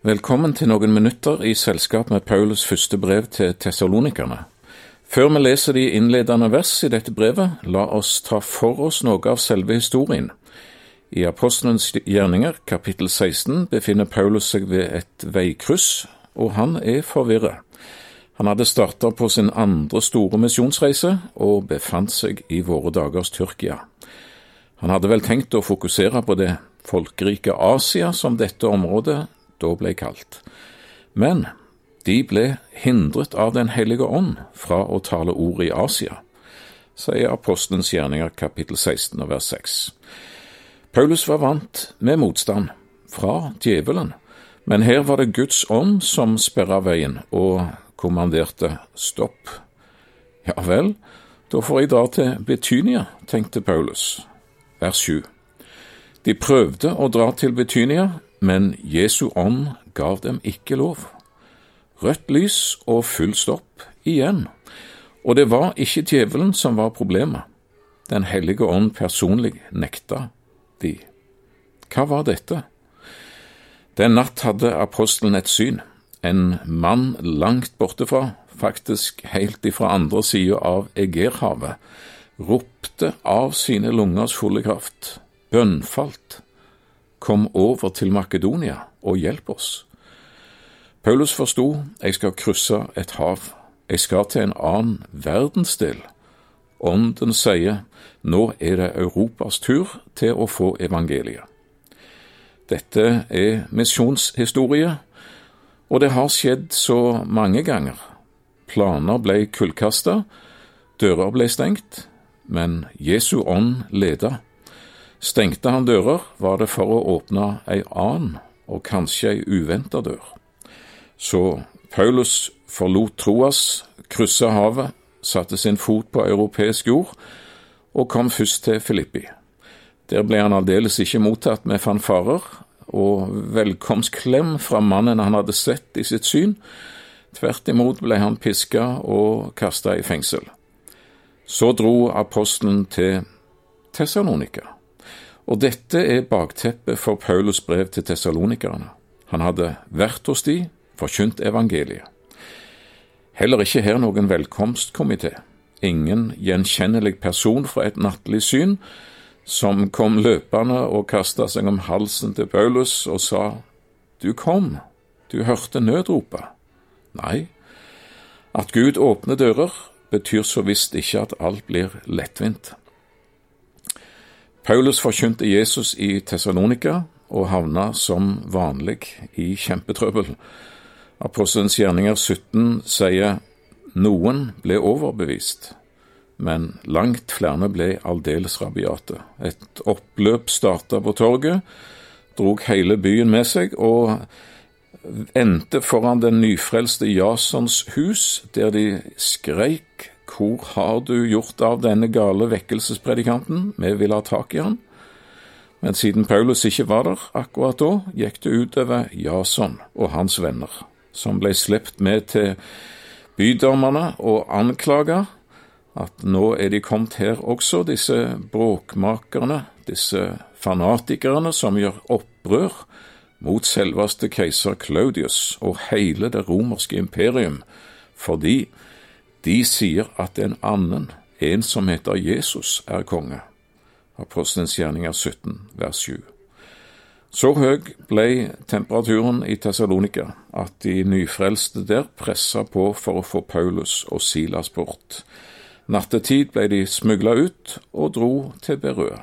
Velkommen til noen minutter i selskap med Paulus første brev til tessalonikerne. Før vi leser de innledende vers i dette brevet, la oss ta for oss noe av selve historien. I Apostelens gjerninger, kapittel 16, befinner Paulus seg ved et veikryss, og han er forvirret. Han hadde starta på sin andre store misjonsreise og befant seg i våre dagers Tyrkia. Han hadde vel tenkt å fokusere på det folkerike Asia som dette området da ble kalt. Men de ble hindret av Den hellige ånd fra å tale ord i Asia, sier Apostelens gjerninger kapittel 16 og vers 6. Paulus var vant med motstand fra djevelen, men her var det Guds ånd som sperra veien og kommanderte stopp. Ja vel, da får jeg dra til Betynia, tenkte Paulus. Vers 7. De prøvde å dra til Betynia, men Jesu ånd gav dem ikke lov. Rødt lys og full stopp igjen. Og det var ikke djevelen som var problemet. Den hellige ånd personlig nekta de. Hva var dette? Den natt hadde apostelen et syn. En mann langt bortefra, faktisk helt ifra andre sida av Egerhavet, ropte av sine lungers fulle kraft, bønnfalt Kom over til Makedonia og hjelp oss. Paulus forsto jeg skal krysse et hav, jeg skal til en annen verdensdel. Ånden sier nå er det Europas tur til å få evangeliet. Dette er misjonshistorie, og det har skjedd så mange ganger. Planer ble kullkasta, dører ble stengt, men Jesu ånd leda. Stengte han dører, var det for å åpne ei annen, og kanskje ei uventa dør. Så Paulus forlot Troas, kryssa havet, satte sin fot på europeisk jord og kom først til Filippi. Der ble han aldeles ikke mottatt med fanfarer og velkomstklem fra mannen han hadde sett i sitt syn. Tvert imot ble han piska og kasta i fengsel. Så dro apostelen til Tessalonika. Og dette er bakteppet for Paulus brev til tessalonikerne. Han hadde vært hos de, forkynt evangeliet. Heller ikke her noen velkomstkomité. Ingen gjenkjennelig person fra et nattlig syn som kom løpende og kasta seg om halsen til Paulus og sa, Du kom, du hørte nødropet. Nei, at Gud åpner dører, betyr så visst ikke at alt blir lettvint. Paulus forkynte Jesus i Tessalonika og havna som vanlig i kjempetrøbbel. Apostelens gjerninger 17 sier noen ble overbevist, men langt flere ble aldeles rabiate. Et oppløp starta på torget, drog hele byen med seg og endte foran den nyfrelste Jasons hus, der de skreik hvor har du gjort av denne gale vekkelsespredikanten? Vi vil ha tak i han. Men siden Paulus ikke var der akkurat da, gikk det utover Jason og hans venner, som ble sluppet med til bydommerne og anklaga at nå er de kommet her også, disse bråkmakerne, disse fanatikerne som gjør opprør mot selveste keiser Claudius og hele det romerske imperium, fordi de sier at en annen, en som heter Jesus, er konge. Apostelens gjerninger 17, vers 7. Så høy ble temperaturen i Tessalonika at de nyfrelste der pressa på for å få Paulus og Silas bort. Nattetid ble de smugla ut og dro til Berøa.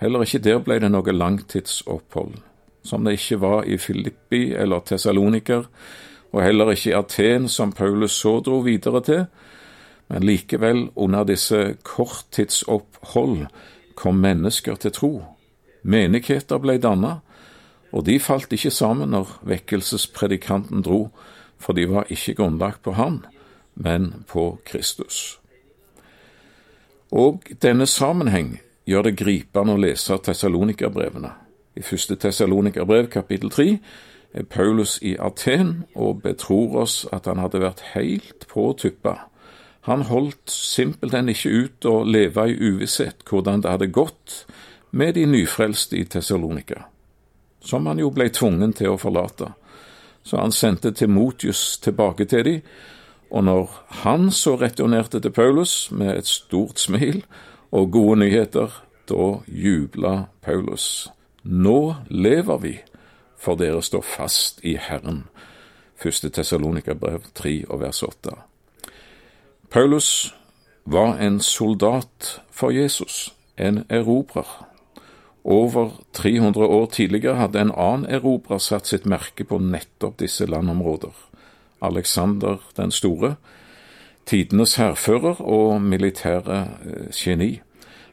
Heller ikke der ble det noe langtidsopphold, som det ikke var i Filippi eller Tessaloniker, og heller ikke i Aten, som Paulus så dro videre til, men likevel, under disse korttidsopphold, kom mennesker til tro. Menigheter ble dannet, og de falt ikke sammen når vekkelsespredikanten dro, for de var ikke grunnlagt på han, men på Kristus. Og denne sammenheng gjør det gripende å lese Tessalonikerbrevene. I første Tessalonikerbrev, kapittel tre, er Paulus i Aten og betror oss at han hadde vært helt på tuppa. Han holdt simpelthen ikke ut å leve i uvisshet hvordan det hadde gått med de nyfrelste i Tessalonika, som han jo ble tvungen til å forlate. så han sendte Timotius tilbake til dem, og når han så returnerte til Paulus med et stort smil og gode nyheter, da jubla Paulus. Nå lever vi, for dere står fast i Herren. 1. Tessalonika-brev 3 og vers 8. Paulus var en soldat for Jesus, en erobrer. Over 300 år tidligere hadde en annen erobrer satt sitt merke på nettopp disse landområder. Alexander den store, tidenes hærfører og militære eh, geni.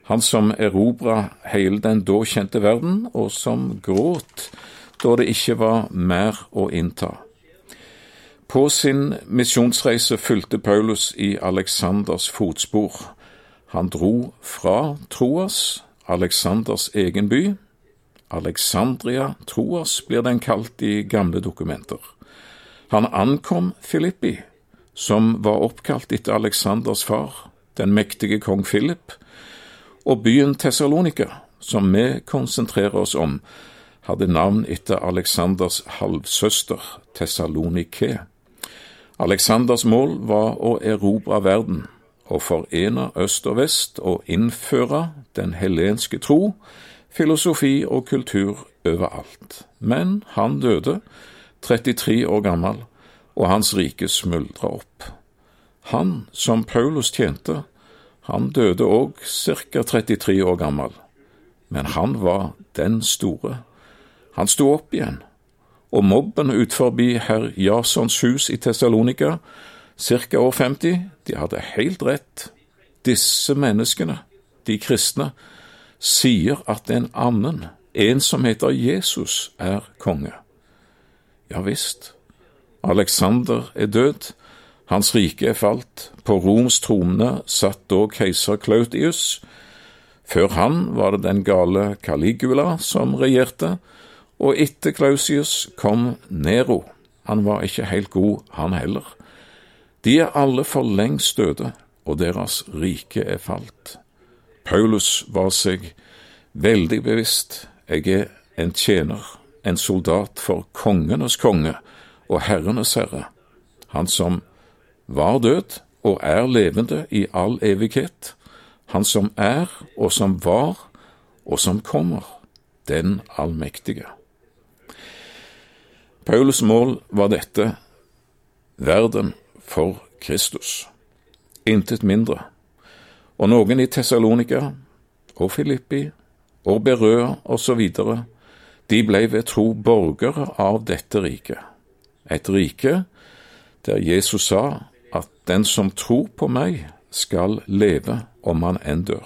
Han som erobra hele den da kjente verden, og som gråt da det ikke var mer å innta. På sin misjonsreise fulgte Paulus i Aleksanders fotspor. Han dro fra Troas, Aleksanders egen by. Alexandria Troas blir den kalt i gamle dokumenter. Han ankom Filippi, som var oppkalt etter Aleksanders far, den mektige kong Philip, og byen Tessalonika, som vi konsentrerer oss om, hadde navn etter Aleksanders halvsøster Tessalonike. Aleksanders mål var å erobre verden, å forene øst og vest og innføre den helenske tro, filosofi og kultur overalt. Men han døde, 33 år gammel, og hans rike smuldra opp. Han som Paulus tjente, han døde òg ca. 33 år gammel, men han var den store. Han sto opp igjen og mobben utforbi herr Jasons hus i Tessalonika, ca. år 50, de hadde helt rett. Disse menneskene, de kristne, sier at en annen, en som heter Jesus, er konge. Ja visst, Alexander er død, hans rike er falt, på Roms trone satt da keiser Claudius. Før han var det den gale Caligula som regjerte, og etter Clausius kom Nero. Han var ikke helt god, han heller. De er alle for lengst døde, og deres rike er falt. Paulus var seg veldig bevisst. Jeg er en tjener, en soldat for kongenes konge og herrenes herre, han som var død og er levende i all evighet, han som er og som var og som kommer, den allmektige. Paulus mål var dette verden for Kristus, intet mindre. Og noen i Tessalonika og Filippi og Berøa osv., de ble ved tro borgere av dette riket, et rike der Jesus sa at den som tror på meg, skal leve om han enn dør.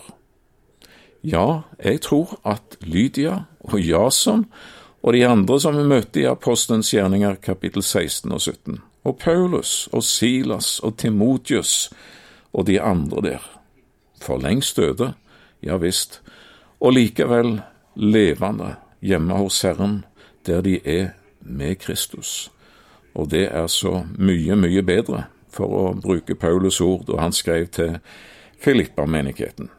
Ja, jeg tror at Lydia og Jason og de andre som vi møtte i Apostelens gjerninger kapittel 16 og 17, og Paulus og Silas og Timotius og de andre der. For lengst døde, ja visst, og likevel levende hjemme hos Herren, der de er med Kristus. Og det er så mye, mye bedre, for å bruke Paulus ord da han skrev til Filippa-menigheten.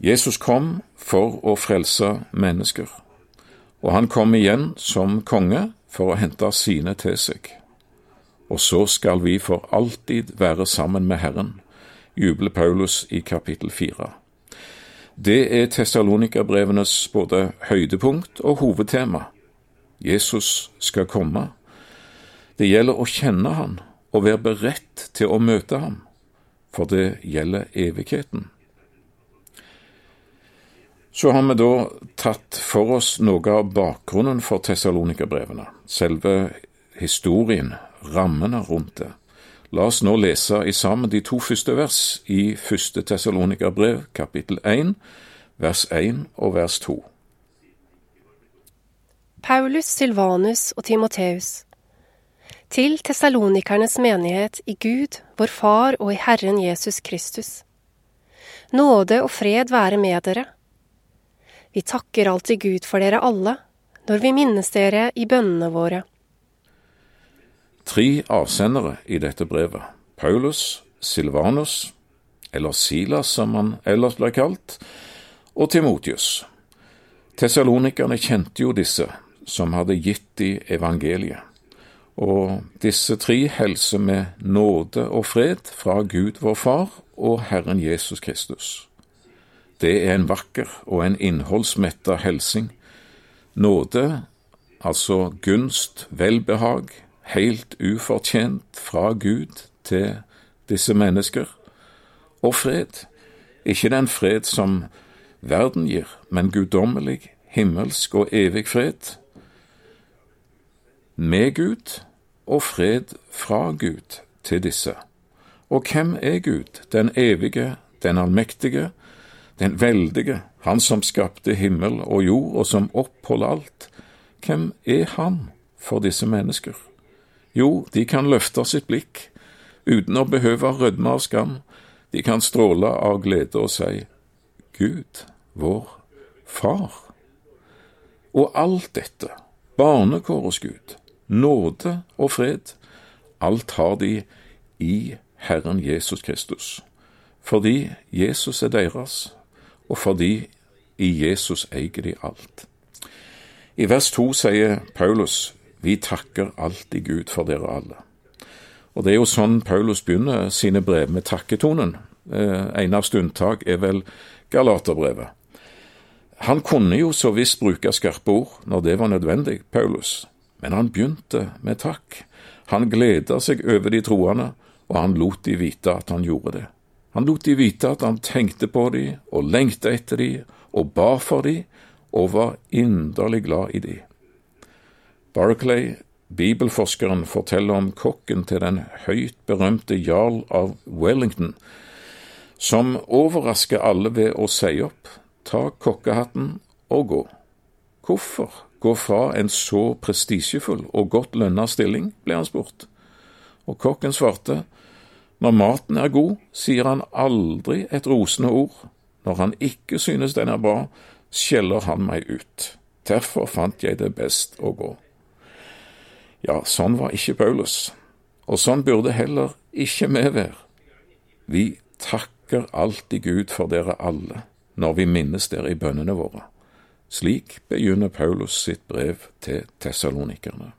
Jesus kom for å frelse mennesker og han kom igjen som konge for å hente sine til seg. Og så skal vi for alltid være sammen med Herren, jubler Paulus i kapittel fire. Det er Tessalonika-brevenes både høydepunkt og hovedtema. Jesus skal komme. Det gjelder å kjenne Han og være beredt til å møte ham, for det gjelder evigheten. Så har vi da tatt for oss noe av bakgrunnen for Tessalonika-brevene, selve historien, rammene rundt det. La oss nå lese i sammen de to første vers i første Tessalonika-brev, kapittel 1, vers 1 og vers 2. Paulus, Sylvanus og Timoteus. Til tessalonikernes menighet i Gud, vår Far og i Herren Jesus Kristus. Nåde og fred være med dere vi takker alltid Gud for dere alle, når vi minnes dere i bønnene våre. Tre avsendere i dette brevet, Paulus, Silvanus, eller Silas som han ellers ble kalt, og Timotius. Tessalonikerne kjente jo disse som hadde gitt de evangeliet, Og disse tre helser med nåde og fred fra Gud vår Far og Herren Jesus Kristus. Det er en vakker og en innholdsmetta helsing. Nåde, altså gunst, velbehag, helt ufortjent fra Gud til disse mennesker. Og fred, ikke den fred som verden gir, men guddommelig, himmelsk og evig fred. Med Gud og fred fra Gud til disse. Og hvem er Gud, den evige, den allmektige, den veldige, han som skapte himmel og jord, og som oppholder alt? Hvem er han for disse mennesker? Jo, de kan løfte sitt blikk uten å behøve rødme av skam. De kan stråle av glede og si Gud, vår Far. Og alt dette, barnekårets Gud, nåde og fred, alt har de i Herren Jesus Kristus, fordi Jesus er deres, og fordi i Jesus eier de alt. I vers to sier Paulus, vi takker alltid Gud for dere alle. Og det er jo sånn Paulus begynner sine brev, med takketonen. Eh, av unntak er vel Galaterbrevet. Han kunne jo så visst bruke skarpe ord når det var nødvendig, Paulus, men han begynte med takk. Han gleda seg over de troende, og han lot de vite at han gjorde det. Han lot de vite at han tenkte på de og lengta etter de og ba for de og var inderlig glad i de. Barclay, bibelforskeren, forteller om kokken til den høyt berømte jarl av Wellington, som overrasker alle ved å si opp, ta kokkehatten og gå. Hvorfor gå fra en så prestisjefull og godt lønna stilling, ble han spurt. Og kokken svarte, når maten er god, sier han aldri et rosende ord. Når han ikke synes den er bra, skjeller han meg ut. Derfor fant jeg det best å gå. Ja, sånn var ikke Paulus, og sånn burde heller ikke vi være. Vi takker alltid Gud for dere alle når vi minnes dere i bønnene våre. Slik begynner Paulus sitt brev til tessalonikerne.